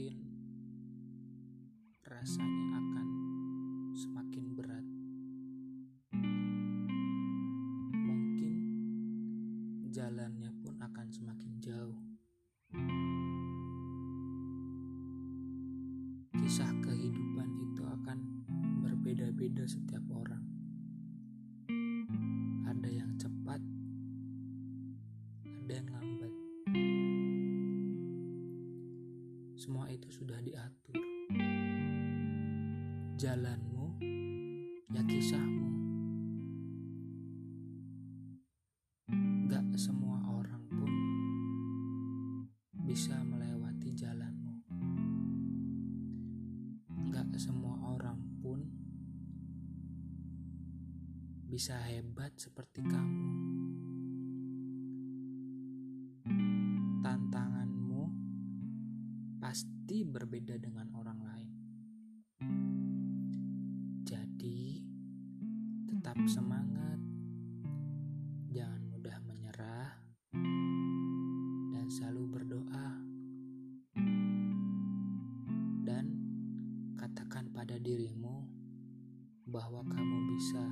mungkin rasanya akan semakin berat. Mungkin jalannya pun akan semakin jauh. Kisah kehidupan itu akan berbeda-beda setiap orang. Ada yang cepat, ada yang lambat. Semua itu sudah diatur. Jalanmu, ya kisahmu. Gak semua orang pun bisa melewati jalanmu. Gak semua orang pun bisa hebat seperti kamu. Pasti berbeda dengan orang lain. Jadi, tetap semangat, jangan mudah menyerah, dan selalu berdoa. Dan katakan pada dirimu bahwa kamu bisa